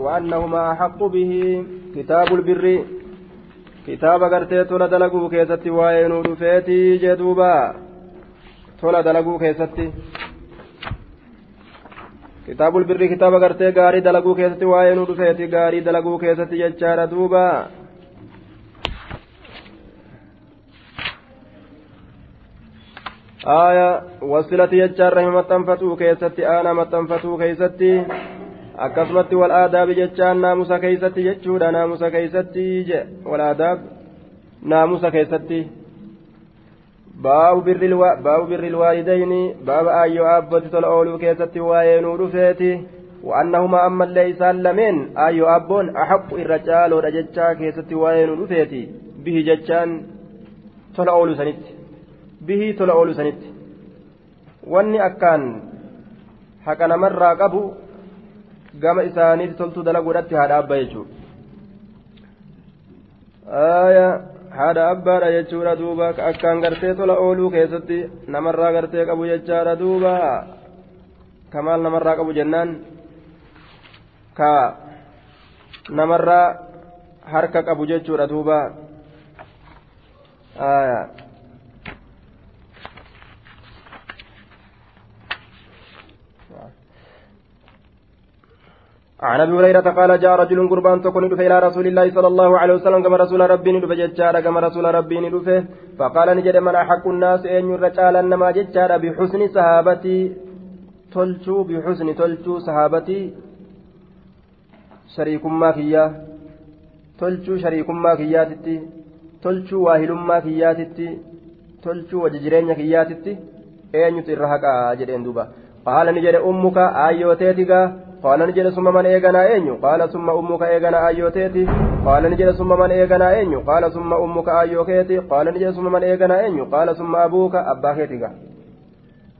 وأنهما أحق به كتاب البر كتاب قرتي تولا دلقوا كيستي وين رفيتي جدوبا تولا دلقوا كيستي كتاب البر كتاب قرتي غاري دلقوا كيستي وين رفيتي غاري دلقوا كيستي ججارة دوبا آية وصلت يجار رحمة تنفتو كيستي أنا متنفتو كيستي akkasumatti wal aadaabi jechaan naamusa keeysatti jechuudha naamusa keeysatti je wal aadaab naamusa keessatti baabu birri waalidayni baaba aayyoo abbootti tola ooluu keessatti waa'ee nuu dhufeeti. Wa'annahumaa ammallee isaan lameen aayyoo abboon axaqu irra caaloodha jechaa keessatti waa'ee nuu dhufeeti. Bihi jechaan tola ooluu sanitti. Bihii tola ooluu sanitti. Wanni akkaan haqa namarraa qabu gama isaaniiti toltuu dalaguudhatti haadha abbaa jechuudha haadha abbaadha jechuudha duuba akkaan gartee tola ooluu keessatti namarraa gartee qabu jechaadha duuba kamaal namarraa qabu jennaan ka namarraa harka qabu jechuudha duuba عن أبي هريرة قال جاء رجل قربان تكون إلى رسول الله صلى الله عليه وسلم كما رسول ربي ندفه ججارا كما رسول ربي ندفه. فقال نجد من أحق الناس أن يرجال انما ججارا بحسن صحابتي تلشو بحسن تلشو صحابتي شريك ما فيا تلشو شريك ما فياتتي تلشو واهل ما فياتتي تلشو وججرين فياتتي أين يترهقا جدين دوبا. قال نجد أمك ايوتيتك قال نجد ثم من إيغنا أينيو قال ثم أمك إيغنا أيوتيتي قال نجد ثم من إيغنا أينيو قال ثم أمك أيوكيتي قال نجد ثم من إيغنا أينيو قال ثم أبوك أباكيتك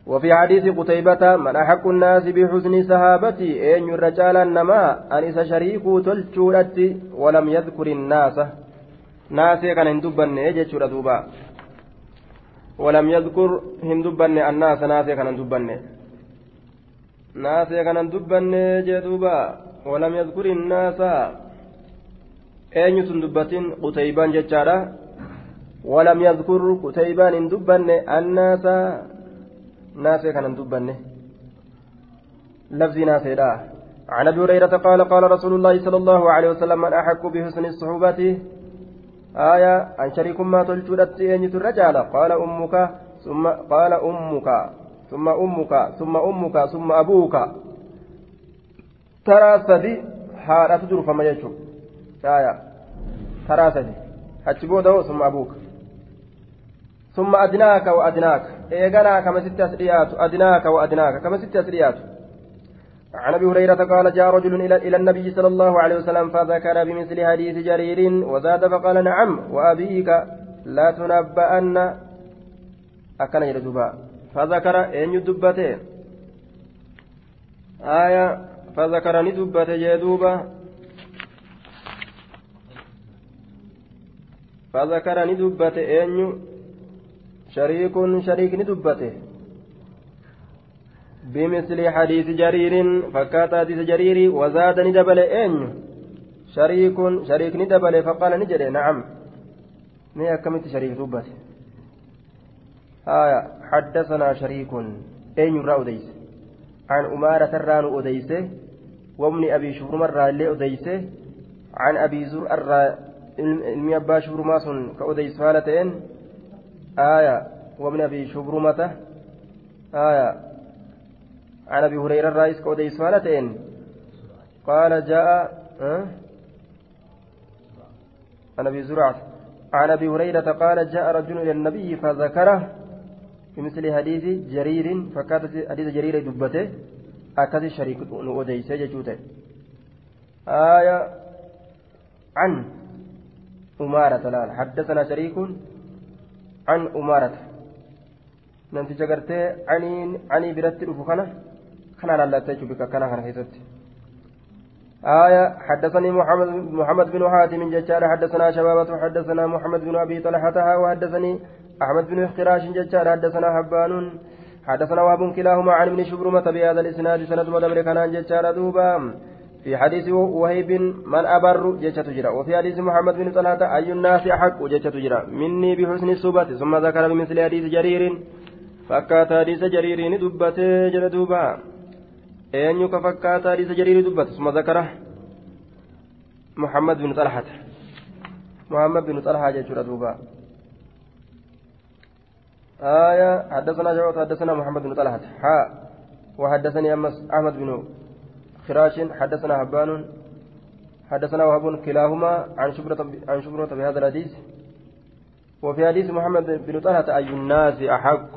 وفي حديث قتيبة من أحق الناس بحسن صحابتي أين الرجال النما أنس شريك تلشورت ولم يذكر الناس ناس كان هندبن يجتشور دوبا ولم يذكر هندبن الناس ناس كان هندبن naasee kanan dubbanne jee duuba walam yadkuri innaasa eenyutun dubbatin qutaybaan jechaadha walam yadkur qutaybaan hin dubbanne annaasa naasee kanan dubbanne lafzi naaseedha عن ابي هريره قال قال رسول الله صلى الله عليه وسلم من احق بحسن الصحبه آية أن شريك ما تلجودت أن الرجال قال أمك ثم قال أمك ثم أمك ثم أمك ثم أبوك. ترى سدي حالة تدر فما يجو آية. ترى سدي. أتبوده ثم أبوك. ثم أدناك وأدناك. إيقنا كما ست أسريات. أدناك وأدناك. كما ست أسريات. عن أبي هريرة قال جاء رجل إلى إلى النبي صلى الله عليه وسلم فذكر بمثل حديث جرير وزاد فقال نعم وأبيك لا تنبأن. أكن يردبا فذكر أن يدبته آية فذكر ندبته يدوبا فذكر ندبته أن شريك شريك ندبته بمثل حديث جرير فكات حديث جرير وزاد ندبل أن شريك شريك ندبل فقال نجري نعم ما كمت شريك دبته آية حدثنا شريك أين يرى أديس عن أمارة الران أديس وابن أبي شبرم الرالي أديس عن أبي زر الرا sun ka odeysu haala ta'een aya wabni abi shubrumata aya عن أبي هريرة الرئيس كودي سؤالتين قال جاء أه؟ عن أبي زرعة عن أبي هريرة قال جاء رجل إلى النبي فذكره بمثل حديث جرير فكاد حديث جرير دبته أكاد شريك وديس جوته آية عن أمارة لا حدثنا شريك عن أمارة. نمت جغرتي عني عني برت رفقنا كان لا تجو بك كان كان هيست آية حدثني محمد محمد بن حاتم ججار حدثنا شبابة حدثنا محمد بن أبي طلحة وحدثني أحمد بن خراش ججار حدثنا حبان حدثنا وهب كلاهما عن ابن شبرمة بهذا الإسناد سند مدبر كان ججار دوبا. في حديث وهيب من أبر جيشة تجرى. وفي حديث محمد بن طلحة أي الناس أحق جيشة تجرى؟ مني بحسن الصوبة ثم ذكر بمثل حديث جرير. فكات حديث جرير دبت جلدوبا أين فكات حديث جرير دبت ثم ذكر محمد بن طلحة محمد بن طلحة جيشة دوبا آية حدثنا جواد حدثنا محمد بن طلحة حاء وحدثني أحمد بن فراش حدثنا هبان حدثنا وهب كلاهما عن شبرة عن شبرة بهذا الحديث وفي حديث محمد بن طلحة أي الناس أحق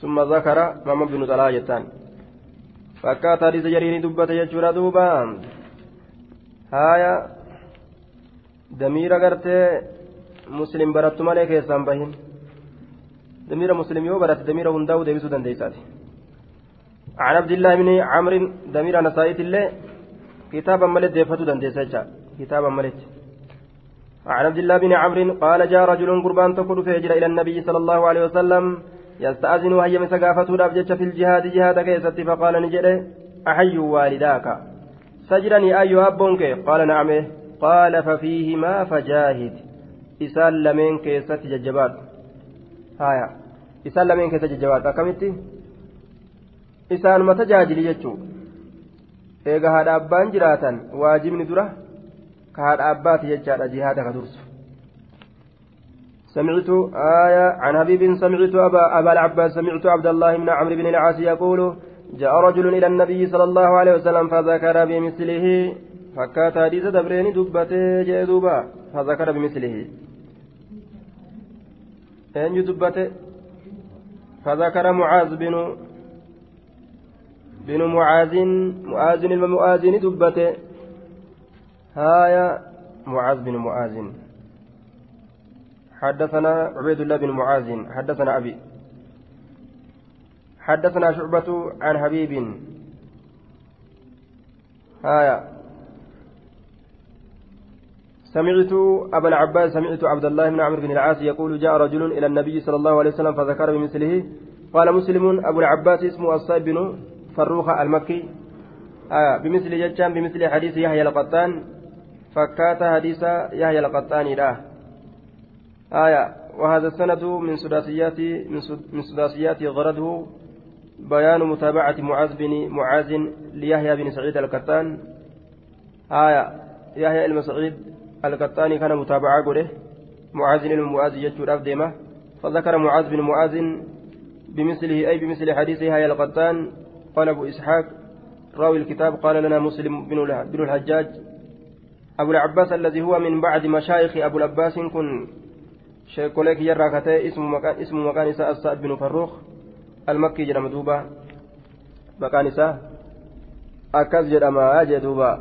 ثم ذكر محمد بن طلحة فكات حديث جريني دبة يجورا دوبا هايا دمير غرتي مسلم برت مالك يسام بهن دمير مسلم يو برت دمير هنداو ديبسو دنديساتي عن عبد الله بن عمرو دمير نسائت الله كتابا ملت ديفتو دنديسا كتابا ملت عن عبد الله بن عمرو قال جاء رجل قربان تقول فهجر إلى النبي صلى الله عليه وسلم يستأذن وهي مسقافة رابجة في الجهاد جهاد كيست فقال نجري أحي والداك. سجرني أي أبونك. قال نعم. قال ففيهما فجاهد. إسال لمن كيست ججبات هايا. إسال لمن كيست ججبات أكملتي؟ isaanuma tajaajili jechuun eega haadha abbaan jiraatan waajibni dura ka haadha abbaati jechaadha jihaada ka dursu سمعت آية عن حبيب سمعت أبا, أبا العباس سمعت عبد الله بن عمرو بن العاص يقول جاء رجل إلى النبي صلى الله عليه وسلم فذكر بمثله. فكات حديث دبرين دبته جدوبا فذكر بمثله. أين دبته. فذكر معاذ بن بن معاذ معاذ المؤاذن دبته. هايا معاذ بن معاذ. حدثنا عبيد الله بن معاذ حدثنا أبي. حدثنا شعبة عن حبيب. هايا سمعت أبا العباس سمعت عبد الله بن عمرو بن العاص يقول جاء رجل إلى النبي صلى الله عليه وسلم فذكر بمثله. قال مسلم أبو العباس اسمه الصائب بن فروخ المكي. آه بمثل جتان بمثل حديث يحيى القطان. فكات حديث يحيى القطان. لا آية وهذا السند من سداسيات من سداسيات غرضه بيان متابعة معاذ بن معاذ ليحيى بن سعيد القطان. آية يحيى المسعيد القطاني كان متابعة قوله معاذ المعاذ يجور أفدمه. فذكر معاذ بن معاذ بمثله أي بمثل حديث يحيى القطان. قال أبو إسحاق راوي الكتاب قال لنا مسلم بن الحجاج أبو العباس الذي هو من بعد مشايخ أبو العباس كن يرى كتاي اسم مكان اسم مكان إساء السعد بن فروخ المكي جرم دوبا مكان إساء أكز جرم أجي دوبا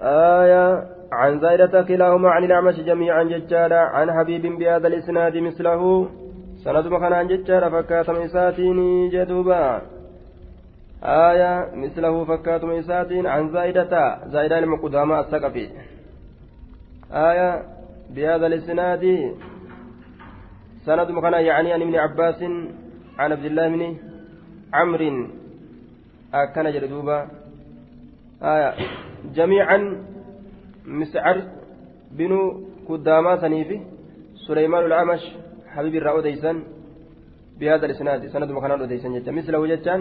آية عن زائدة كلاهما عن الأعمش جميعا ججالا عن حبيب بهذا الإسناد مثله سند مكان عن ججالا فكاتم إساتيني جدوبا آية مثله فكات ميسات عن زائدة زائدة المقدامة الثقفي آية بهذا الإسناد سند مكان يعني عن ابن عباس عن عبد الله بن عمرو. أكن جردوبا آية جميعا مسعر بن قداما سنيفي سليمان الأعمش حبيب الرأوديسان بهذا الإسناد سند مكان الأوديسان مثله جتان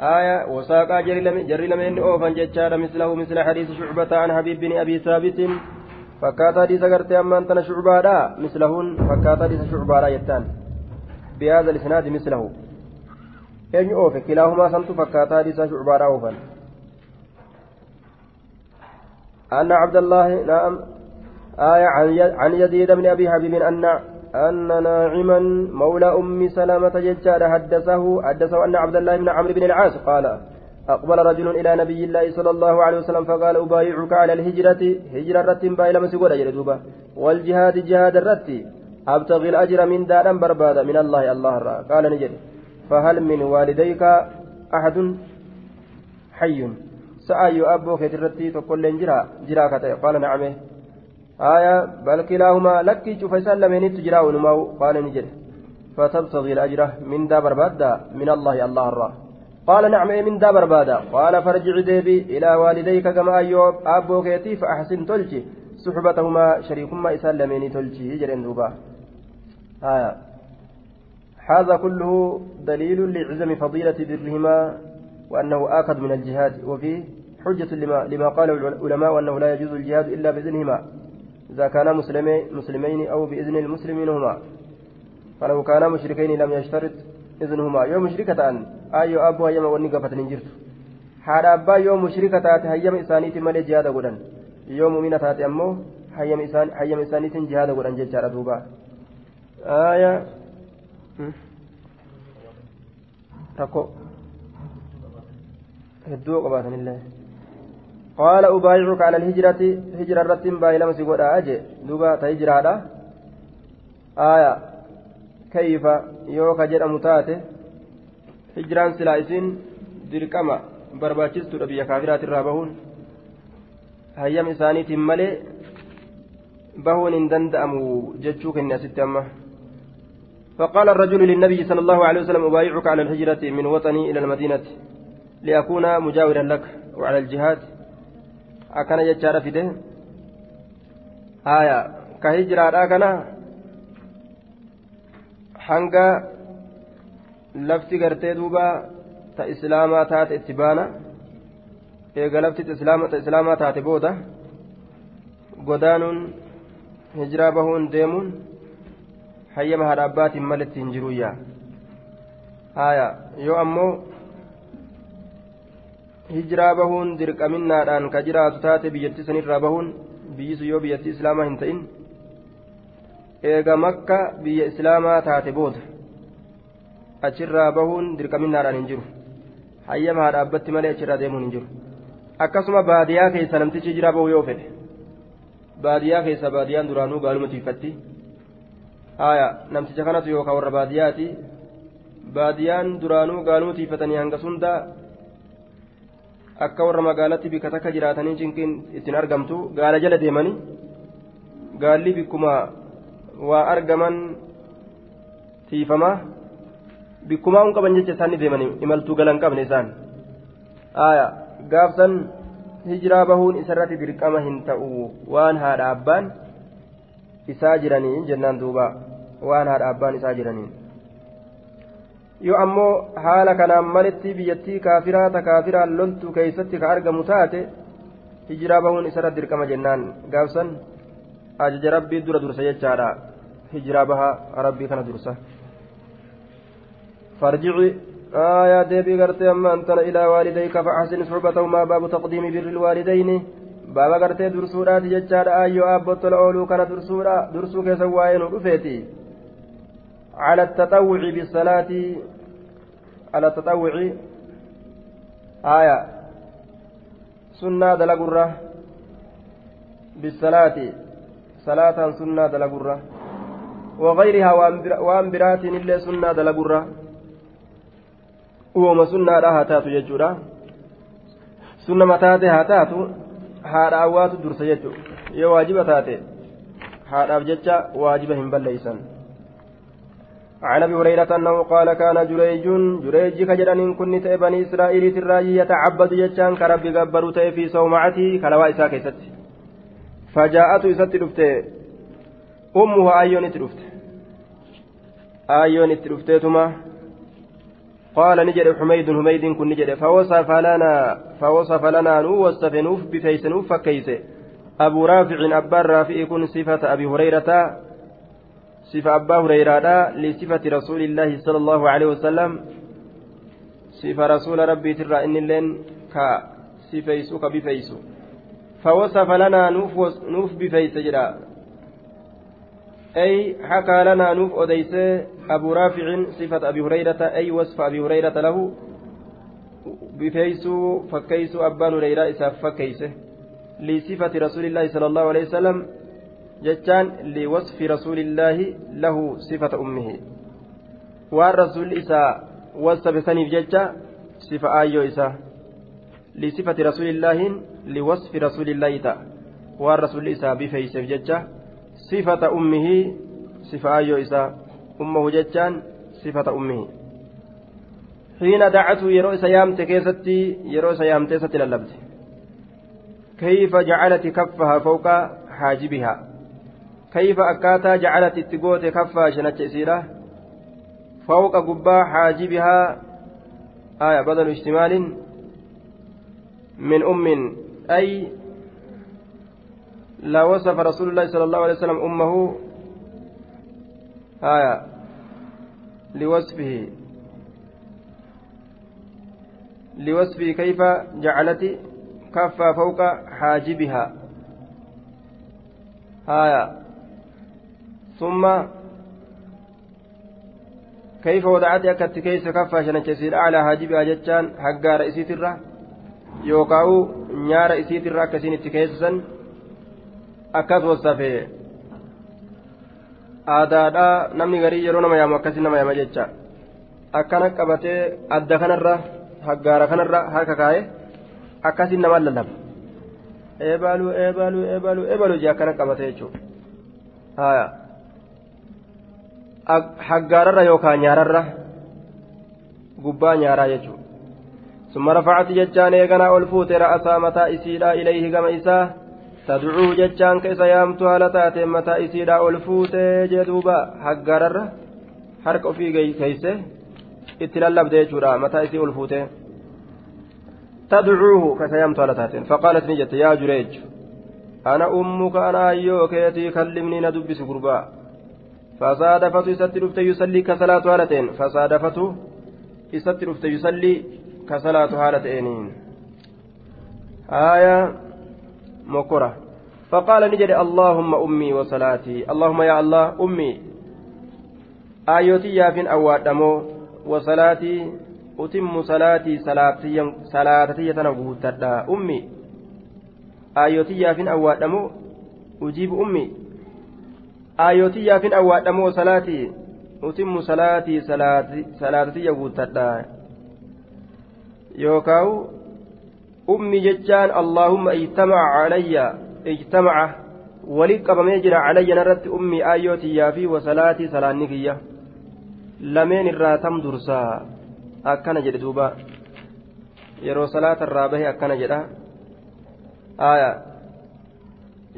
آية وساقا جري لمن أوفن جتشار مثله مثل حديث شعبة عن حبيب بن أبي ثابت فكات حديث قرتي أما أنت شعبادا مثلهن فكات حديث شعبادا يتان بهذا الإسناد مثله أين أوفي كلاهما سمت فكات حديث شعبادا أوفن أن عبد الله نعم آية عن يزيد بن أبي حبيب أن أن ناعما مولى أم سلمة ججار حدثه حدثه أن عبد الله بن عمرو بن العاص قال أقبل رجل إلى نبي الله صلى الله عليه وسلم فقال أبايعك على الهجرة. هجرة رت بايلة مسجودة جلدوبة والجهاد جهاد الرت. أبتغي الأجر من دار بربادة من الله الله الرا قال نجد. فهل من والديك أحد؟ حي. سأي أبوك ترتي تقول لنجرا جرا قال نعم. آية بل كلاهما لك شوف سلمين تجرا قال نجد. فتبتغي الأجر من دا بربادة من الله الله الرا قال نعم من دا بربادا قال فرجع ديبي إلى والديك كما أيوب أبو كيتي فأحسن تلجي. صحبتهما شريكهما إسان لميني تلجي جرين دوبا آه. هذا كله دليل لعزم فضيلة برهما وأنه آكد من الجهاد وفيه حجة لما, لما قال العلماء وأنه لا يجوز الجهاد إلا بإذنهما. إذا كانا مسلمين أو بإذن المسلمين هما. فلو كانا مشركين لم يشترط إذنهما يوم مشركة أن أيو أبو هيما ونقفة ننجرت haadha abbaa yoo mushrika taate hayyama isaaniitiin malee jihaada godhan yoo mumina taate ammoo hayyama isaaniitiin jihaada godhan jechaadha duuba takko hedduu qabaatanillee qaala ubaayicuka ala alhijrati hijra irrattiin baay'ilama si godhaa aje duuba ta hijraadha aya ka jedhamu taate hijraan silaa isin dirqama barbaachistuudha biyya kaafiraatirraa bahuun hayyam isaaniitiin malee bahuun hin danda'amu jechuu kenne asitti amma فقال الرجل للنبي صلى الله عليه وسلم أبايعك على الهجرة من وطني إلى المدينة لأكون مجاورا لك وعلى الجهاد أكن يجار في ده آية كهجرة أكن hanga lafti gartee duuba ta islaamaa taate itti baana. Eega lafti ta islaamaa taate booda godaanuun hijiraa bahuun deemuun hayyama haadha abbaatiin malitti hin jiruyyaa haya yoo ammoo hijiraa bahuun dirqaminnaadhaan ka jiraatu taate biyyattii sanirraa bahuun biyyisu yoo biyyattii islaamaa hin ta'in eega makka biyya islaamaa taate booda. Achirraa bahuun dirqaminnaadhaan hin jiru. Hayyama haadha abbatti malee achirraa deemuun hin jiru. Akkasuma baadiyaa keessa namtichi hijiraa bahu yoo fedhe. Baadiyaa keessa baadiyaan duraanuu gaaluma tiiffatti haya namticha kanatu yookaan warra baadiyyaati baadiyaan duraanuu gaaluma tiiffatanii hanga sundaa akka warra magaalatti bika takka jiraatanii cinqiin ittiin argamtu gaala jala deemanii gaalli bikkuma waa argaman tiifamaa bikkumaa hin qaban jecha isaanii deemanii imaltuu galan qabne isaan aya gaafsan hijiraa bahuun isarratti dirqama hin ta'u waan haadha abbaan isaa jiranii jennaan duuba waan haadha abbaan isaa jiranii yoo ammoo haala kanaan malitti biyyattii kaafiraa ta kaafiraan loltuu keeysatti ka argamu taate hijiraa bahuun isarratti dirqama jennaan gaafsan ajaja rabbii dura dursa jechaadha. Hijiraa bahaa rabbii kana dursa. Farjici آية ديبي قرتي أما أنتن إلى والديك فأحسن صحبتهما باب تقديم بر الوالدين بابا قرتي درسورات ججار آيو أبو تلعولو كان درسورا درسو كيسواين رفيتي على التطوع بالصلاة على التطوع آية سنة دلقرة بالصلاة صلاة سنة دلقرة وغيرها وأن برات إلا سنة دلقرة uuma sunnaadha haa taatu jechuudha sunnama taate haa taatu haadha awwaatu dursa jechuudha yoo waajiba taate haadhaaf jecha waajiba hin balleeysan عن ابي هريره انه قال كان جريج جريج كجدن كنت بني اسرائيل تراي يتعبد يجان كرب غبروا في صومعته كلوا اسا فجاءت اسات دفت امها ايون تدفت ايون تدفتتما قال نجد حميد حميد كن نجد فوصف لنا فوصف لنا نو وصف نوف بفيس نوف فكيس أبو رافع أبا رافع كن صفة أبي هريرة صفة أبا هريرة لصفة رسول الله صلى الله عليه وسلم صفة رسول ربي ترى إن اللين كا صفيسو كبفيسو فوصف لنا نوف بفيس جرا أي حكى لنا نوف أديس أبو رافع صفة أبي هريرة أي وصف أبي هريرة له؟ بفيسو فكيسو أبان هريرة إساف فكيسه لصفة رسول الله صلى الله عليه وسلم جتان لوصف رسول الله له صفة أمه. والرسول إسا وصف سنيف جتا صفة آيو إسا. لصفة رسول الله لوصف رسول الله تا والرسول إسا بفيسه جتا صفة أمه صفة أيو إسا أمه جتان صفة أمه. حين دعته يرو سيامت كيستي يرو سيامت ستي للبت. كيف جعلت كفها فوق حاجبها؟ كيف أكاتا جعلت اتقوت كفها شنت إسيرة؟ فوق قبا حاجبها آية بدل اشتمال من أم أي لا وصف رسول الله صلى الله عليه وسلم أمه آية لوصفه. لوصفه كيف جعلت كفا فوق حاجبها. آية ثم كيف وضعت أكت كيس كفا شنكسير على حاجبها جتان حقا رئيسيت الرّ yookaan nyaara isiitirraa akkasiin itti keessan akkas wasafe aadaadhaa namni garii yeroo nama yaamu akkasii nama yaama jecha. Akkana qabatee adda kanarra haggaara kanarra harka kaa'e akkasiin nama lallaba. Eebaluu eebaluu eebaluu eebaluu jee akkana qabatee jechuudha. Haya haggaararra yookaan nyaararra gubbaa nyaaraa jechuudha. ثم رفعت ججان إيغنا ألفوت رأسا متى إسيدا إليه كما إساه تدعو ججان كيس يامتو هالتات متى إسيدا ألفوت جدوبا حقرر حرك في كيسه اتلالب ديجورا متى إسي ألفوت تدعوه كسيامتو هالتات فقالت نجت يا جريج أنا أمك أنا أيوكيتي كلمني ندبس قربا فصادفت يستر يصلي كصلاة هالتين فصادفت يستر يصلي كصلاة حالة إنين آية مكرة فقال نجد اللهم أمي وصلاتي. اللهم يا الله أمي. آيوتي يافين أوادمو وصلاتي. أتم صلاتي صلاتي تنبوتدا أمي. آيوتي يافين أوادمو. أجيب أمي. آيوتي يافين أوادمو صلاتي أتم صلاتي صلاتي يبوتدا yookaan ummi jechaan allaahumma ijtamaca calayya ijtamaca wali qabamee jira calayya narratti ummi ayyoo tiyyaa fi wasalaatii salaanni kiyya lameen irraa tam dursaa akkana jedhe duuba yeroo salaata irraa bahe akkana jedha aya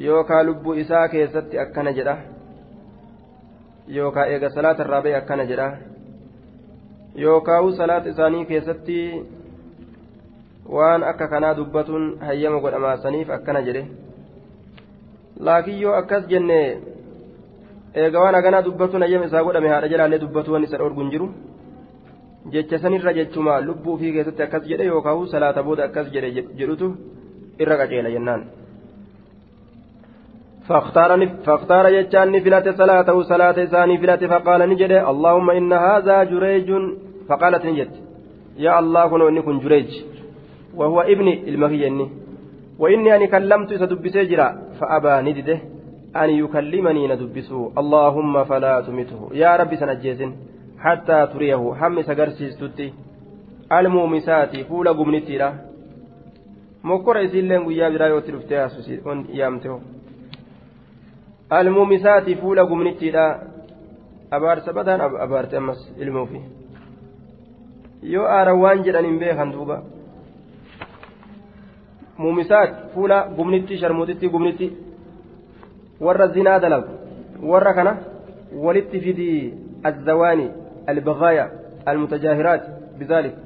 yookaa lubbuu isaa keessatti akkana jedha yookaa eega salaata irraa bahe akkana jedha yookaa'u salaata isaanii keessatti waan akka kanaa dubbatuun hayyama godhamaasaniif akkana jedhe laakiin yoo akkas jenne eega waan haganaa dubbatuun hayyama isaa godhame haadha jalaallee dubbatu waan isa dhorgu hin jiru jecha sanirra jechuma lubbuu fi keessatti akkas jedhe yookaan salaata booda akkas jedhe jedhutu irra qaceela jennaan. فاختار يجان نفلة صلاته صلاة ثاني فلة فقال نجد اللهم إن هذا جريج فقالت نجد يا الله كن كن جريج وهو ابني المهيني وإني أني كلمت سدبسي جرا فأبى ندده أن يكلمني ندبسه اللهم فلا تمته يا ربي سنجيزن حتى تريه هم سقرسيستي المومسات فول قمنتي له mokkora isiilleen guyyaa biraa yoo itti dhuftee on yaamteho almuumisaati fuula gumnittiidha abaarsa badaan abaarte ammas ilmuufi yoo aaran waan jedhan hin beekan duuba muumisaat fuula gumnitti sharmuutitti gumnitti warra zinaa dalagu warra kana walitti fidii الزواني البغايا المتجاهرات بذلك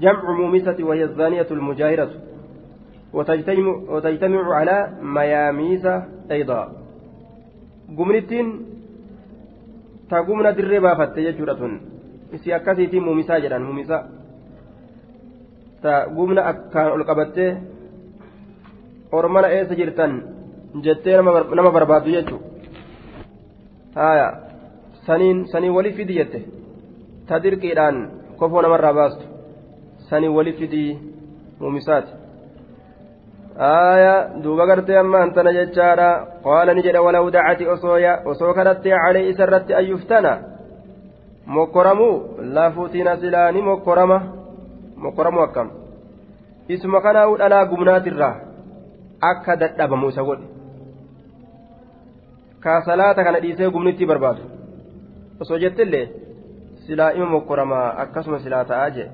جمع مومسة وهي الزانية المجاهرة وتجتمع, على مياميس أيضا قمنتين تقومنا دربا فتججرة isi akkasiitiin muumisaa jedhan muumisaa ta gumna akkaan ol qabattee ormana eessa jirtan jettee nama barbaaddu jechuudha haaya. Saniin sanii walii fidi jette? Ta dirqiidhaan kofoo namarraa baastu. Sanii walii fidii muumisaati haaya duuba gartee amma antana jechaadha. Qaala ni jedha walau dacati osoo kadhattee calee isarratti ayyuftana? Mokkoramuu? Laafuutiin silaa ni mokkorama. mokoramu akkam isuma kanaa'u dhalaa gumnaatirraa akka dadhabamu isa godhe. Kaa salaata kana dhiisee gumnitti barbaadu. Osoo jettillee silaa ima mokoramaa akkasuma silaa ta'aa jee.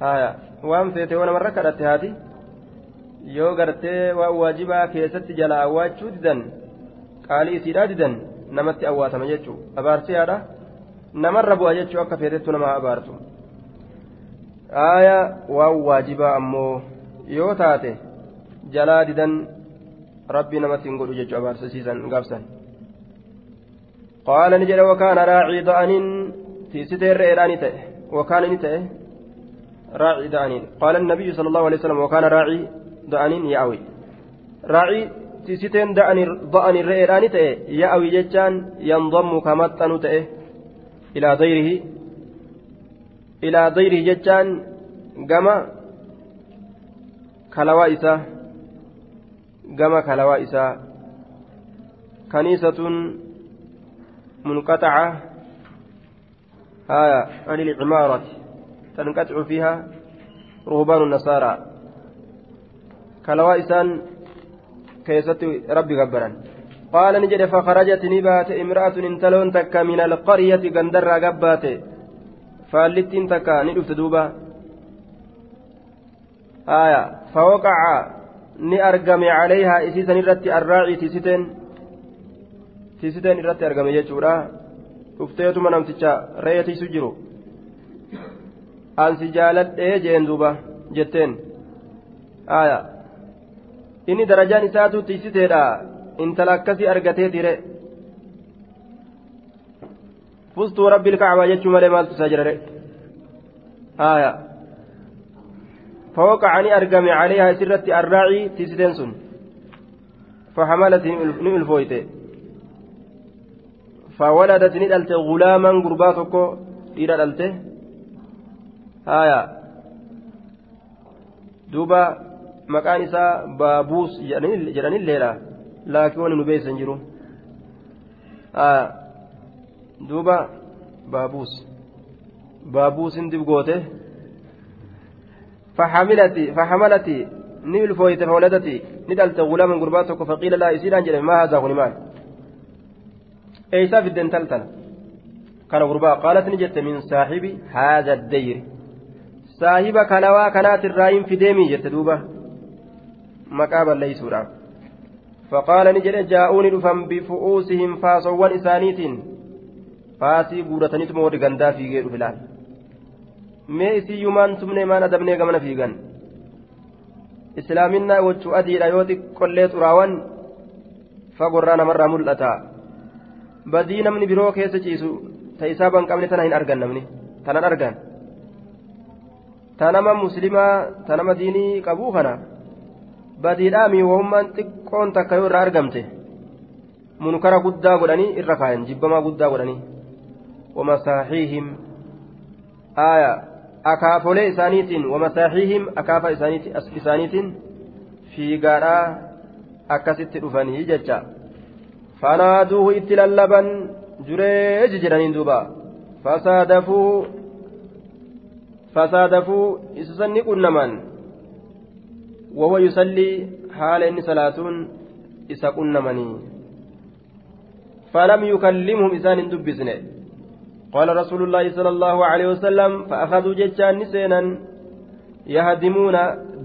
Haya waan feete yoo namarra kadhatte haati? Yoo gartee waan waajibaa keessatti jalaa awwaachuu didan qaalii isiidhaa didan namatti awwaatama jechuu. Abaarsiyaadha namarra bu'a jechuu akka feetettu nama abaartu. Aaya waan waajibaa ammoo yoo taate jalaa didan rabbii namatti hin godhu jechuu abaarsisiisan gaabsan qaala ni jedhe wakaana raacii da'aniin tiisitee re'eedhaani ta'e wakaana ni ta'e راعي دانين قال النبي صلى الله عليه وسلم وكان راعي دانين يأوي راعي تيسيتين دأني ضأني الرئيراني تأي يأوي جتان ينضم كمتن تأي إلى إلى ضيره جتان isaa gama kalawaa isaa kaniisatun munqaxaca haya an ilcimaarati تنقطع فيها رهبان النصارى. كلوا إسان كيست ربي غبرا قال نجد فخرجت نبات امرأة انتلون تكا من القرية قندر غبات فالتين تكا ندفت دوبا آية فوقع ni argame calayhaa isiisan irratti arraacii tiisiteen tiisiteen irratti argame jechuudha dhufteetuma namticha re'ee tiisu jiru ansi jaaladhee jeen duuba jetteen aya inni darajaan isaatu tiisiteedha intala akkasii argatee tire fustuu rabbi ilkacbaa jechuu malee maaltu isaa jira aya فوقعني أرقم عليها سرة الراعي تيستنسون فحملت نملفويت فولدت ندلت غلاما قرباتك إلى haya duuba maqaan isaa baabuus jedhanilleedha laakiin wani nu beeysan jiru haya duuba baabuus. Baabuusin dibgoote. Faxamilati fahamalati ni ilfooyte fooladati ni dhalte gulaman gurbaa tokko faqiila laa isiidhaan jedhame maa haazaa kun maal? Eeysaa fidden taltala kana gurbaa qaalat ni jette min saaxibi haada addayri saahiba kalawaa kanaatirraa hin fideemii jette duuba. Maqaa balleeysuudhaaf faqaala ni jedhe jaa'uuni dhufan bifu'uusihim faasowwan isaaniitiin. Faasii guurataniituma warri gandaa fiigee dhufe laal mee isiyyumaan tumnee maan adabnee gamana fiigan? Islaaminaa wachuu adiidha yoo xiqqollee xuraawan fagorraa namarraa mul'ata. Badii namni biroo keessa ciisu ta isaa ban qabne tana hin argan namni. Tanan argan. Tanama muslimaa tanama diinii qabuu kana badiidhaami wahummaan xiqqoon takka yoo irraa argamte munkara guddaa godhanii irra kaayan jibbamaa guddaa godhanii wamasaaxiihim aya akaafolee isaaniitiin wamasaaxiihim akaafa isaaniitiin fiigaadhaa akkasitti dhufanii jecha fanaaduuhu itti lallaban jureeji jedhaniin duuba fasaadafuu فصادفوا إسسني قنمان وهو يصلي حال إني صلاتون إسا قنمني فلم يكلمهم إسان دبسنه قال رسول الله صلى الله عليه وسلم فأخذوا جتان نسينا يهدمون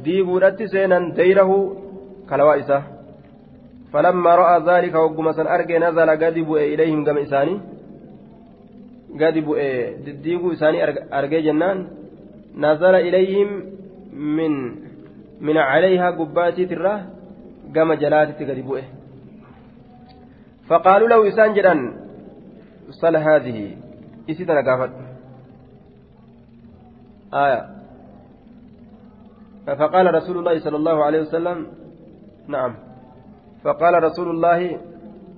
ديبورت سينا ديره كلوائسه فلما رأى ذلك وقم سن أرجى نزل قد إليهم قم إساني. قد ديبو إساني أرجى جنان. نزل إليهم من من عليها قباتي تراه قام جلاتي تقربوه فقالوا له إسان جدا صل هذه. إسيتنا قافت آية فقال رسول الله صلى الله عليه وسلم نعم فقال رسول الله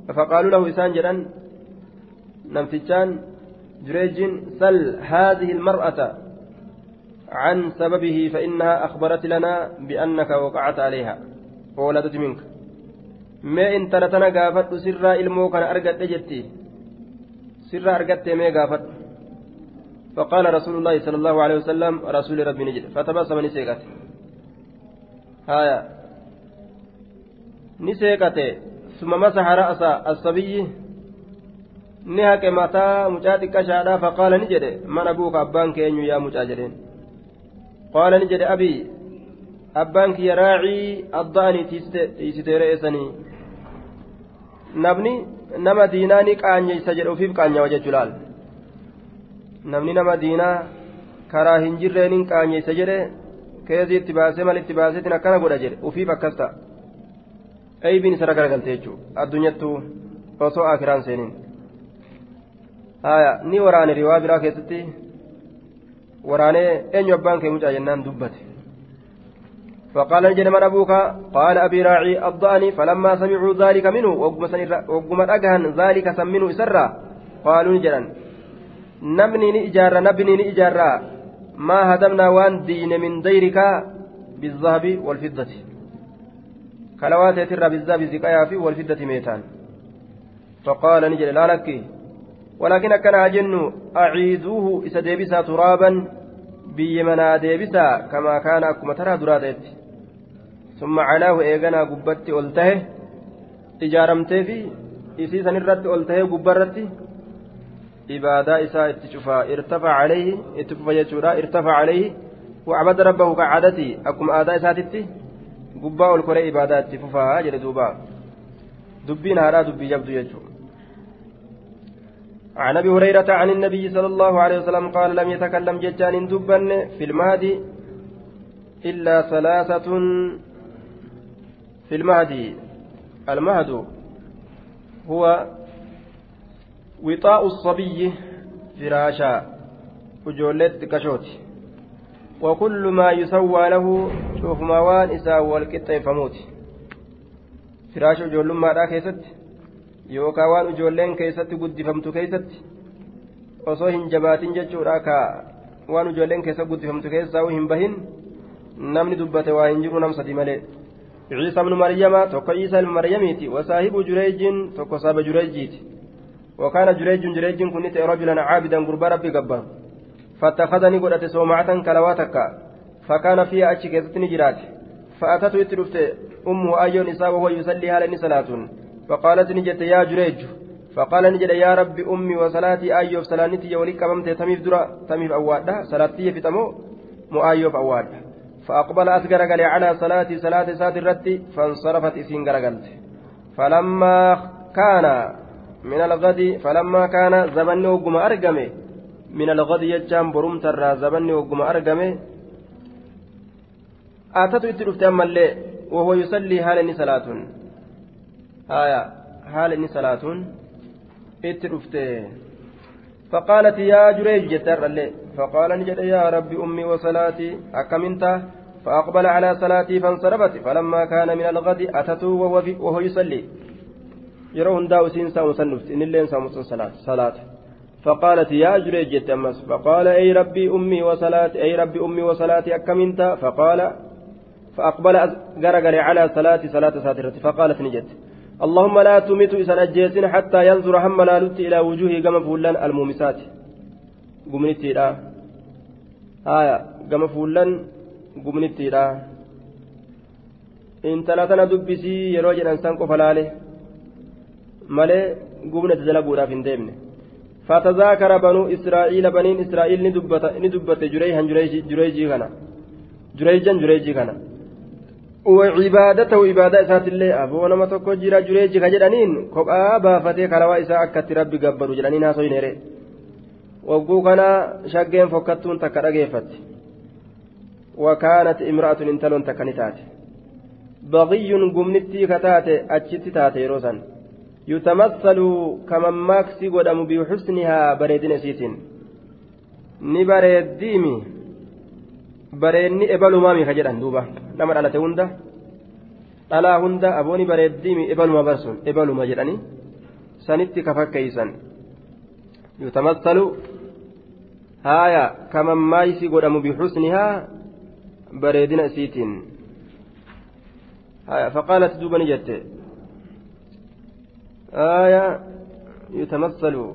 فقالوا له إسان جدا نمتجان جريج سل هذه المرأة عن سببه فإنها أخبرت لنا بأنك وقعت عليها وولدت منك ما إن ترتنا قافت سر إلمو كان أرقت جتي سر أرقت ما قافت فقال رسول الله صلى الله عليه وسلم رسول ربي نجد فتبسم نسيقت هايا نسيقت ثم مسح رأس الصبي ni haqe mataa mucaa xiqqashaadhaa faqaala ni jedhe mana buuka abbaan keenyu yaa mucaa jedheen qaala ni jedhe abii abbaan kiyya nama diinaa ni qaanyeysa jedhe ufiif qaanyawa jechuu laal? Namni nama diinaa karaa hin jirreen hin qaanyeysa jedhe keezii itti baasee mal itti baaseetiin akkana godha jedhe ufiif akkas ta'a. Eeybiin isa ragaragalte jechuudha addunyattuu osoo akiraan seeniin haya ni waraane riwaa biraa keessatti waraanee eenyu abbaan kee mucaa jennaan dubbate فقال نجد من أبوك قال أبي راعي الضأني فلما سمعوا ذلك منه وقم أجهن ذلك سمنوا إسرا قالوا نجدا نبني نإجارة نبني نإجارة ما هدمنا وان دين من ديرك بالذهب والفضة. كلوات يتر بالذهب زكايا والفضة ميتان. فقال نجد لا لك ولكن كان أجن أعيدوه إذا ديبسا ترابا بيمنا ديبسا كما كان أكما ترى دراتيت ثم علاه إيغانا قبت ألته إجارمتي في إسي سنرت ألته قبرت إبادة إساء اتشفى ارتفع عليه اتفى يجورا ارتفع عليه وعبد ربه كعادتي أكم آداء إساتتي قباء الكرة إبادات ففاها جلدوبا دبين هارا دبي يبدو يجو عن أبي هريرة عن النبي صلى الله عليه وسلم قال لم يتكلم ججان دبا في المهدي إلا ثلاثة في المهدي. المهد هو وطاء الصبي فراشا وجولت كشوت. وكل ما يسوى له شوف موان إساء والقطة فموت فراش وجول ما لا كيست yookaan waan ijoolleen keessatti guddifamtu keessatti osoo hin jabaatin jechuudha ka waan ijoolleen keessatti guddifamtu keessaa hin bahin namni dubbate waa hin jiru namsati malee. ciisa ibnu maryama tokko ciisa ilma maryamiiti wasaahibu jureejiin tokko saaba jureejiiti wakaana jureejiin jureejiin kunni ta'e rajulan caabidan gurbaa rabbi gabba fattakada ni godhate soomacatan kalawaa takka. Fakaana fiya achi keessatti ni jiraate. Fa'atatu itti dhufte ummuhu ayyoon isaa wahuwa yusallii haala inni salaatuun فقالت نجت يا جريج. فقال نجد يا ربي أمي وصلاتي أيوب سلانتي ولك أممت تميف درا تميف أوادة. صلاتي في تمو مو أيوب أوادة. فأقبل أسقر قال على صلاتي صلاة سات الرتي فانصرفت إسين قرقلت فلما كان من الغد فلما كان زمن وقم أرقمه. من الغد يجام برمت الرا زمن وقم أرقمه. أتت إتلفت أما وهو يصلي هالني صلاة آية هالني صلاة إتلفت فقالت يا جريج جتر الليل فقال نجد يا ربي أمي وصلاتي أكمنت فأقبل على صلاتي فانصرفت فلما كان من الغد أتته وهو يصلي yeroo hundaa usiin saamu san dhufti innilleen saamu sun salaata فقالت يا جريج أمس فقال أي ربي أمي وصلاتي أي ربي أمي وصلاتي أكمنت فقال فأقبل غرغر على صلاة صلاة ساترة فقالت نجت اللهم لا تمت إسان أجيسين حتى ينظر هم لالت إلى وجوه قم فولان المومسات قمنتي لا آية قم فولان قمنتي لا إن ثلاثنا دبسي يروج أنسان قفلاله malee gubna dalaguudhaaf hin deemne fatazaakara banuu israa'iila baniin israa'iil ni dubbate jureeyhan jureejii kana jureeyjan jureejii kana وعبادته عبادة إسات الله أبو نما تكو جرا جريج كجدانين كوبا بافتي كروا إسا أكت ربي قبروا جدانين هاسوين هري وقو كان شقين فكتون تكرقيفت وكانت امرأة انتلون تكنتات بغي قمنتي كتاتي أجتي تاتي روسان يتمثل كمن ماكسي قدام بحسنها بريدين سيتين ni bareeddiimi bareedni ebalumaami ka jedhan duuba nama dhalate hunda dhalaa hunda abooni bareeddiimi ebaluma barsun ebaluma jedhani sanitti ka fakkeeysan yutamassalu haaya kaman maayisi godhamu bixusnihaa bareedina isiitiin haaya faqaalat duuba ni jette آية يتمثل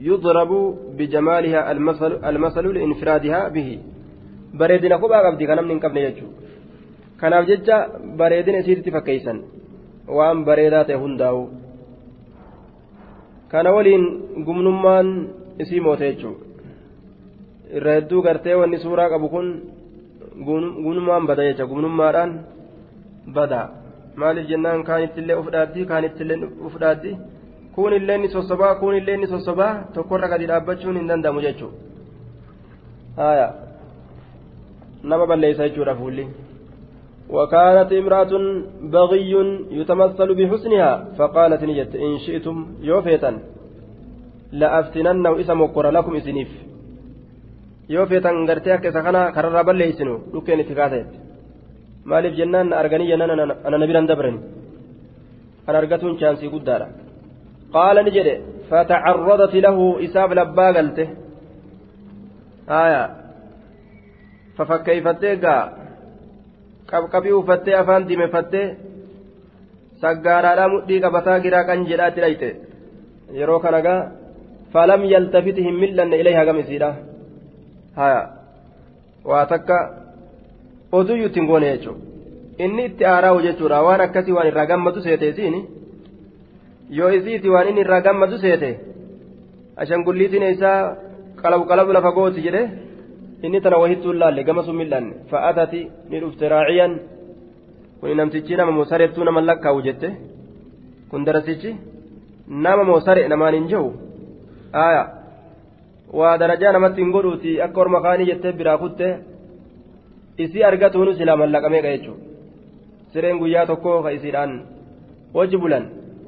يضرب بجمالها المثل المثل لانفرادها به bareedina kophaa qabdi kan namni hin qabne jechuudha. Kanaaf jecha bareedina isiitti fakkeessan waan bareedaa ta'e hundaa'u. Kana waliin gumnummaan isii moote jechuudha. Irra hedduu gartee wanni suuraa qabu kun gumnummaan bada jecha gumnummaadhaan bada. Maaliif jennaan kaanittillee uf kaanittillee uf dhaaddi kun illee ni sossobaa kun illee ni sossobaa tokkorra gadi dhaabbachuun hin danda'amu jechuudha nama balleessa jechuudha fuulli. وكانت امرأة بغي يتمثل بحسنها فقالت نجت إن شئتم يوفيتا لأفتنن إسم وقر لكم إسنيف يوفيتا غرتي أكسا خنا كرر بل إسنو لكين jennaan arganii jennaan ana na biran dabran an argatuun chaansii guddaadha qaala ni jedhe fatacaradat lahu isaaf labbaa galte aya fafakkeeyfattee gaa qabqabii uffattee afaan dimefattee saggaaraadhaa mudhii qabataa giraa qan jedhaatti dhayte yeroo kana gaa falam yaltafiti hin mil'anne ilayhi hagam isiidha haya waa takka oduyyuu ittiin goone jechuudha inni itti aaraa'u jechuudha waan akkasii waan irraa gammadu seeteesiin yoo isiiti waan inni irraa gammadu seete ashangulliitiin isaa qalabu qalabu lafa gooti jedhe inni tana wahittuu laalle gama sun mil'anne. Fa'aatati ni dhufte raaciyan. Kun namtichi nama moo sareettuu nama lakkaa'u jette. Kun darasichi nama moo sare namaan hin jiru. Aayaa waa darajaa namatti hin godhuuti akka orma kaanii jettee biraa kutte isii argatuunu silaa mallaqameeqa jechuudha. Sireen guyyaa tokko ka isiidhaan hojii bulan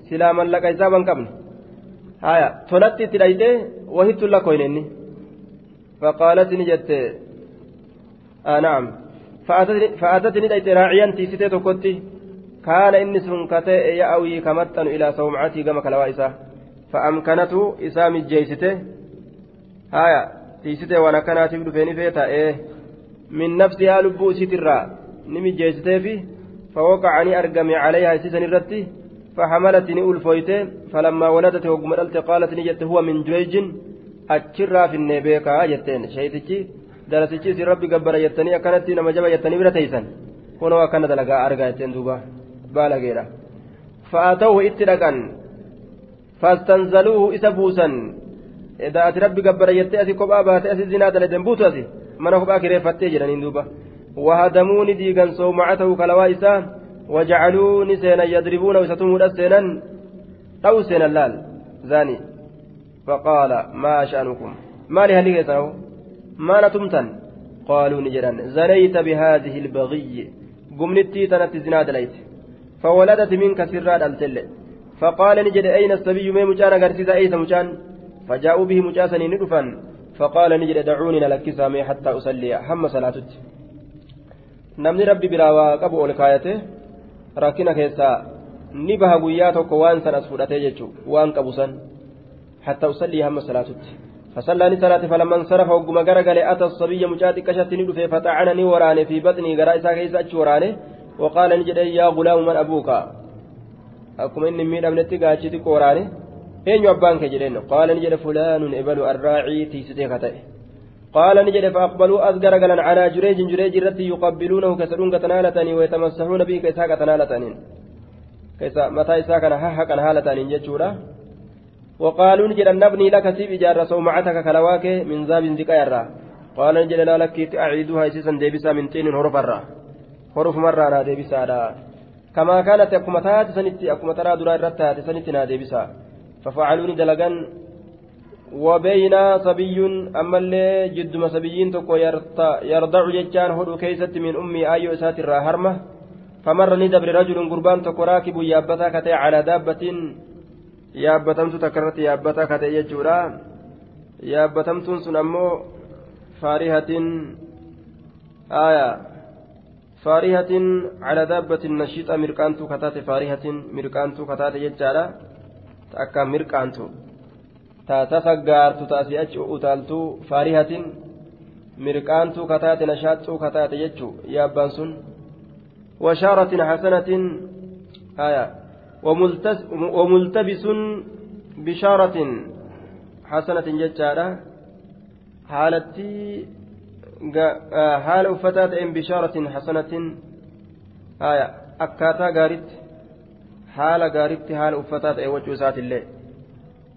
silaa mallaqa isaa ban qabne haya tolatti itti dhaytee wahittu lakkoyne inni faqaalati ni jette naam fa'aatatti ni dhayte raaciyan tiisitee tokkotti kaana inni sun katee ya'awii kamaxxanu ilaa sawmacatii gama kalawaa isaa fa'amkanatu isaa mijjeeysite haya tiisitee waan akkanaatiif dhufeeni feeta ee من نفسها لبو سترا نمي جيستيفي فوقعني أرقمي عليها سيسن الرتي فحملتني ألفويت فلما ولدت وقم قالت نجت هو من جريج أتشرا في النبيكا جتين شيتشي درسيتشي سي ربي قبر يتني أكنت نما جبا يتني برتيسن هنا وكان دلقا أرقا يتين دوبا بالا غيرا فأتوه اترقا فاستنزلوه إسبوسا إذا أتي ربي قبر يتي أسي كوبا باتي أسي زنا دلدن بوتو أسي mana kophaa kireeffattee jedhaniin duuba. Wahadamuu ni diigan soomacatahu kalawaa isaa wajacaluu ni seenan yadribuuna isa tumuudhas seenan. Sha'anukum maali halli keessanahu maana tumtan qaaluu ni jedhan zanayta bihaadihi ilbagiyyi gumnittii tanatti zinaa dalayte فولدت منك سرا التل فقال نجد أين السبي ما مجان أغرسيس أيس مجان فجاءوا به مجاسا ندفا فقال نجد دعوني نلكسا مي حتى أصلي هم صلاتك namni rabbi biraa qabu ol kaayate rakkina keessaa ni baha guyyaa tokko waan hatta usallii hamma salaatutti فصلى صلاة فلما انصرف وقم غرغل أتى الصبي مجاد كشت ندفه فطعنني وراني في بطني غرا إسا كيس وراني. وقال نجد يا غلام من أبوك. أكم إني من أبنتي قاتشتي وراني. أين يبانك جدين قال نجد فلان إبل الراعي تيستي خطئ قال نجد فأقبلوا أذكر قلن على جريج جريج التي يقبلونه كسرون كتنالتني ويتمسحون به كيسا كتنالتني كيسا متى إسا كان هاها كان هالتني جتشورا. وقالوا نجد نبني لك سيب إجارة صومعتك كلواك من ذاب ذكايرا قال نجد لا لك أعيدها إسيسا ديبسا من طين هرف الرا هرف مرة أنا ديبسا كما كانت أكما تات سنتي أكما ترى درا الرتات سنتنا ديبسا. ففعلوني دلقان وبين صبي أما اللي جد سبيين تكو يرضع ججان هدو كيست من أمي آيو إسات الراهرمة فمر ندبر رجل قربان تكو راكب يابتا كتي على دابة yaabbatamtu takkarratti yaabbataa kate jechuudha yaabbatamtuun sun ammoo faarihatin aya faarihatin cala daabbatin nashixa mirqaantuu kataate faarihatin mirqaantuu kataate jechaadha ta akka mirqaantu ta tasaggaartu ta asii achi utaaltuu faarihatin mirqaantuu kataate nashaaxuu kataate jechuu yaabbaan sun washaaratin hasanatin aya وملتبس بشارة حسنة ججارة حالتي حال أفتات إن بشارة حسنة. آية أكاتا غارت. حال غارت حال وجه سات الله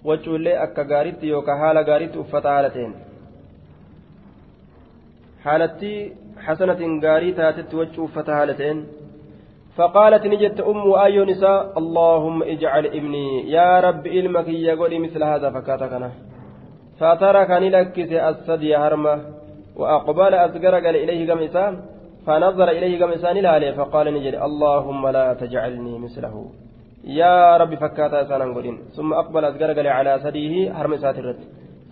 wacuullee akka gaaritti yookaan haala gaaritti uffata haala ta'een haalattii حسنة غاري تاتت وجه فتها لتين فقالت نجت أم أي نساء اللهم اجعل ابني يا رب علمك يقول مثل هذا فكاتكنا. فتركني لك الثدي هرمة وأقبل قال إليه قم فنظر إليه قم إسان عليه فقال نجد اللهم لا تجعلني مثله. يا رب فكاتا إسانا ثم أقبل قال على ثديه هرم ساترت.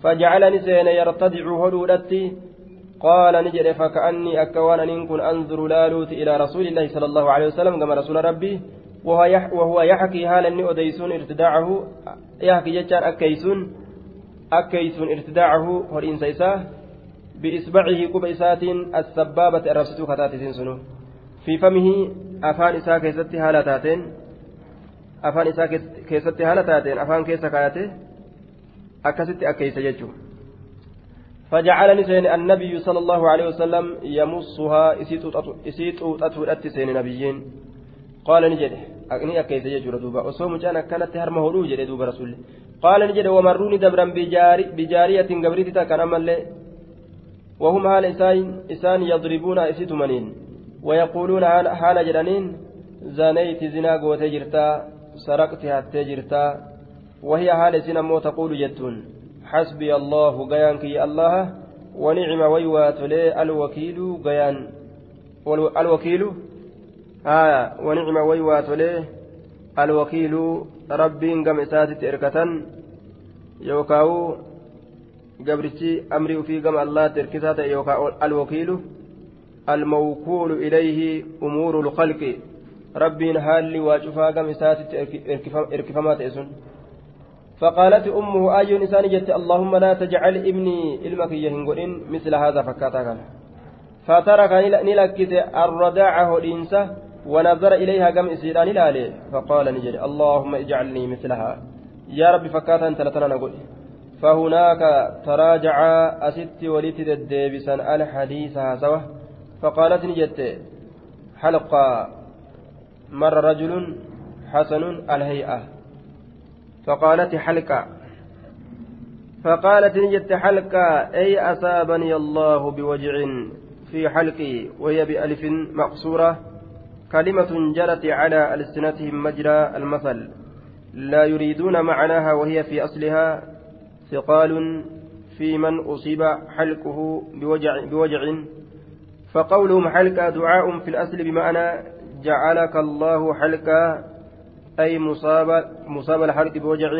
فجعلني سين يرتدع هدودتي قال نجد فكأني أكوان أن كن أنظر لالوت إلى رسول الله صلى الله عليه وسلم كما رسول ربي وهو, يح وهو يحكي حال أني أديسون ارتداعه يحكي جتان أكيسون أكيسون ارتداعه هرين سيساه بإصبعه قبيسات السبابة الرفسة كتات سنسنو. في فمه أفان إساء كيست هالتاتين أفان إساء كيست هالتاتين أفان كيس كايته أكست أكيس يجو فجعلني سين النبي صلى الله عليه وسلم يمصها إسيت أتولت سين نبيين. قال نجده أغني أكيس يجور دوبا. وصوم جانا كانت هرمه هدو جده دوبا رسول. قال نجده ومروني دبرا بجاري بجارية قبرتي كان ملي وهم حال إسان, إسان يضربون إسيتمنين ويقولون حال جرانين زانيت زنا قوتي جرتا سرقت هاتي جرتا. وهي حال سنمو تقول جتون. حسبي الله قيان كي الله ونعم ويوات لي الوكيل قيان الوكيل آية ونعم ويوات لي الوكيل ربي قم إساتي إركة يوكاو amrii ufii gama allaatti hirkisaa ta'e yookaan alwakiilu almawkuulu ilayhi umuuru lqalqi rabbiin haalli waa cufaa gama isaatitti hirkifamaa ta'e sun فقالت أمه آي إنسان جت اللهم لا تجعل ابني إلمك يهنقل مثل هذا فكاتا كان. فترك نلكت الرداعة الإنسة ونظر إليها قم إسيران الآلي فقال نجري اللهم اجعلني مثلها. يا رب فكاتا أنت لتنا نقول فهناك تراجع أست وليت الديبسا الحديث سوا فقالت نجت حلقة مر رجل حسن الهيئة. فقالت حلقة. فقالت نجت حلقة أي أصابني الله بوجع في حلقي وهي بألف مقصورة كلمة جرت على ألسنتهم مجرى المثل. لا يريدون معناها وهي في أصلها ثقال في من أصيب حلقه بوجع, بوجع. فقولهم حلقة دعاء في الأصل بمعنى جعلك الله حلقة أي مصاب مصاب الحلق بوجع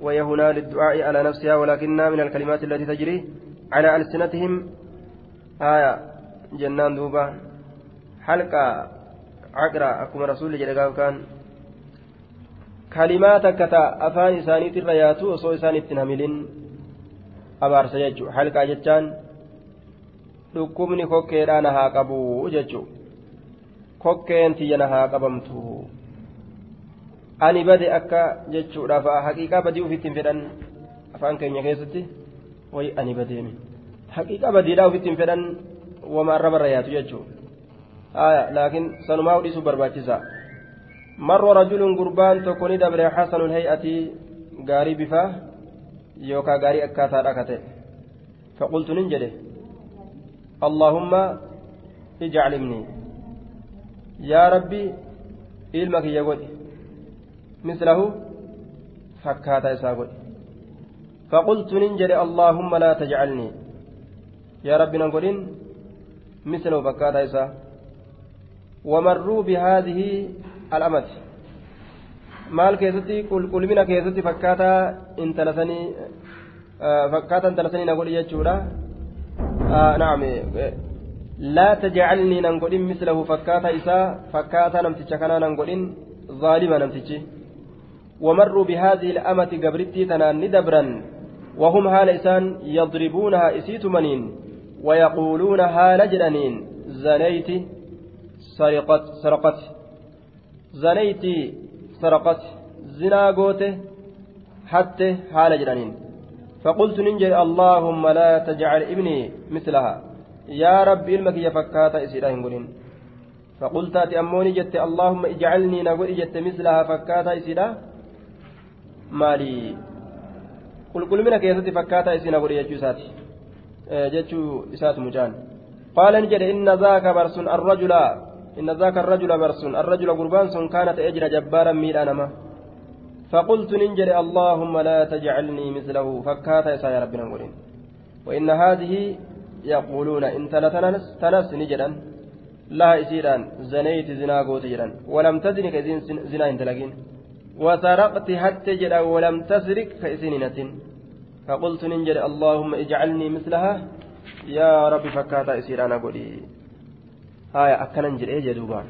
وهي هنا للدعاء على نفسها ولكنها من الكلمات التي تجري على ألسنتهم آية جنان دوبا حلقة عقرة أكما رسول جل كان isaaniitirra yaatu osoo isaan ittiin hamilin abaarsa jechuudha halkaa jechaan dhukkubni kokkeedhaa na haa qabu jechuudha kokkeen tiyya na haa qabamtu ani bade akka jechuudhaaf haqiiqaa badii ofittiin fedhan afaan keenya keessatti wayi ani badeemi haqiiqaa badiidhaa ofittiin fedhan wama arrabarra yaatu jechuudha laakiin sanumaa hudhisuu barbaachisa. مر رجل قربان تكوني دبر حسن الهيئة غاري بفا يوكا غاري أكاتا ركته فقلت ننجده اللهم اجعل ابني يا ربي ilma kiyya godhi fakkaataa isaa godhi فقلت ننجل اللهم لا تجعلني يا رب نقول مثل فكاتا إسا ومروا بهذه الأمة maal keessatti qulqullina keessatti fakkaataa intalasanii fakkaataa intalasanii na godhi jechuudha naam laa tajcalnii nan godhin mislahu fakkaataa isaa fakkaataa namticha kanaa nan godhin zaalima namtichi ومروا بهذه الأمة قبرتي تنان ندبرا وهم هال إسان يضربونها إسيت منين ويقولون هال جرانين زنيت سرقت سرقت. زنيت سرقت. زنا قوته حتى حال جرانين فقلت ننجي اللهم لا تجعل ابني مثلها. يا رب علمك يفكات إسيرين قلين فقلت أموني جت اللهم اجعلني نقول جت مثلها فكات إسيرا مالي qulqullina keessatti fakkaataa isin godhe jechuu isaati jechuu isaati mucaan qaala ni jedhe inna zaaka barsun arrajula inna zaaka arrajula barsun arrajula gurbaan sun kaana ta'ee jira jabbaaran miidhaa nama فقلت ننجر اللهم لا تجعلني مثله فكاتا يا ربنا نقولين وإن هذه يقولون إن تنس تنس نجرا لا إسيران زنيت زنا قوت جرا ولم تزن كزين زنا انت لكن وسرقت حتى جرا ولم تسرق كإسنينة فقلت ننجر اللهم اجعلني مثلها. يا رب فكاتا إسيران قولي. آية أكنا نجر إيه جدوبان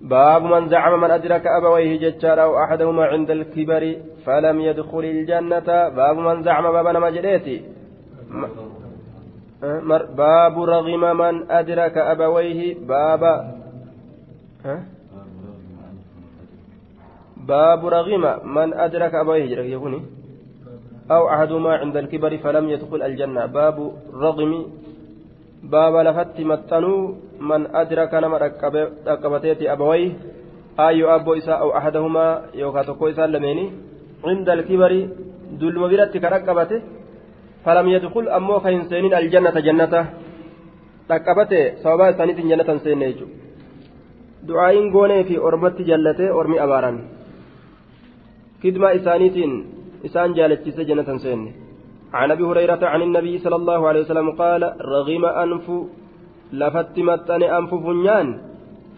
باب من زعم من أدرك أبويه ججار أو أحدهما عند الكبر فلم يدخل الجنة. باب من زعم باب نمجريتي باب رغم من أدرك أبويه. باب باب رغم من أدرك أبويه يقولي أو أحدهما عند الكبر فلم يدخل الجنة. باب رغم باب لفت متنو من أدرك نما ركبتيتي أبويه. أي أبو إساء أو أحدهما يوكا تكو إساء لميني. عند الكبر دل مبيرت كركبته فلم يدخل أمو كإنسانين الجنة جنة ركبته سوابا إسانيت جنة سينيجو. دعائين قوني في أرمت جلته أرمي أباران. كدما إسانيتين إسان جالتشيس جنة سيني. عن أبي هريرة عن النبي صلى الله عليه وسلم قال رغم انف لفت متن أنف فنيان.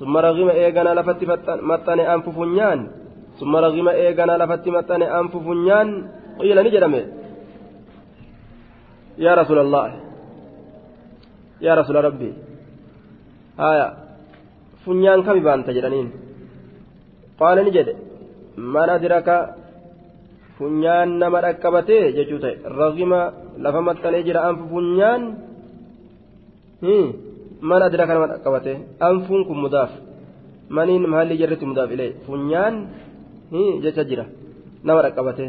ثم رغم ايغنا لفت متن أنف فنيان. ثم رغم ايغنا لفت متن أنف فنيان. قيل نجرمه. يا رسول الله يا رسول ربي آية فنيان كم بان تجرنين قال نجد من أدرك funyaan nama dhaqqabatee jechuu ta'e ragima lafa maxxanee jira anfu funyaan man adira kanama dhaqqabate anfuun kun mudaaf maniin mahalli jirritti mudaaf ilee funyaan jecha jira nama dhaqqabate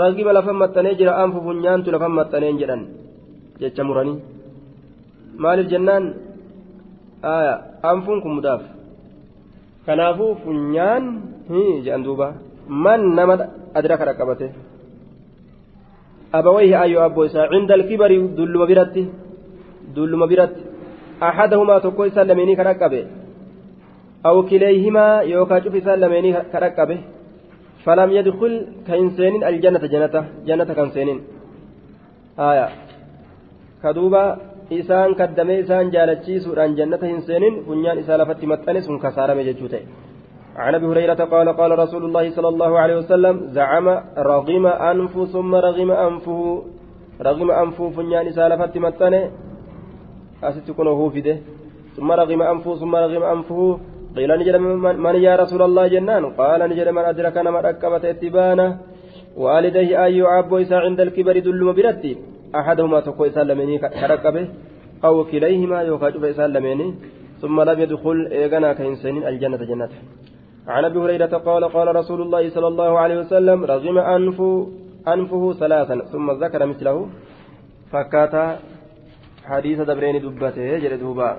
ragima lafa maxxanee jira anfu funyaantu lafa maxxaneen jedhan jecha muranii maaliif jennaan anfuun kun mudaaf kanaafuu funyaan jedhan duuba. Man nama adraka dhaqqabate abawayhi ayyo abboo isaa cinda alkibarii dulluma biratti dulluma biratti. Axadahumaa tokko isaan lameenii ka dhaqqabe aw kileeyhimaa yookaa cuf isaan lameenii ka dhaqqabe فلم kan كينسين الجنة جنة جنة isaan آية isaan إسان كدمي hin seenin funyaan isaa هنسين maxxane sun kasaarame jechuu tae. عن أبي هريرة قال قال رسول الله صلى الله عليه وسلم زعم رغم أنف ثم رغم أنفه رغم أنفه فنيان سالفت متنه أسيت هو فيده. ثم رغم أنفه ثم رغم أنفه قيل نجد من يا رسول الله جنان؟ قال نجد من أدرك نما ركبت اتبانة والديه اي عبو عند الكبر دل مبرتي أحدهما تقوي سلمني كركبه أو كليهما يوكاج سلمني ثم لم يدخل ايغنا كينسين الجنة جنته. عن أبي هريرة قال قال رسول الله صلى الله عليه وسلم رغم انف أنفه ثلاثا ثم ذكر مثله فكاتا حديث دبرين دبته جلدوبا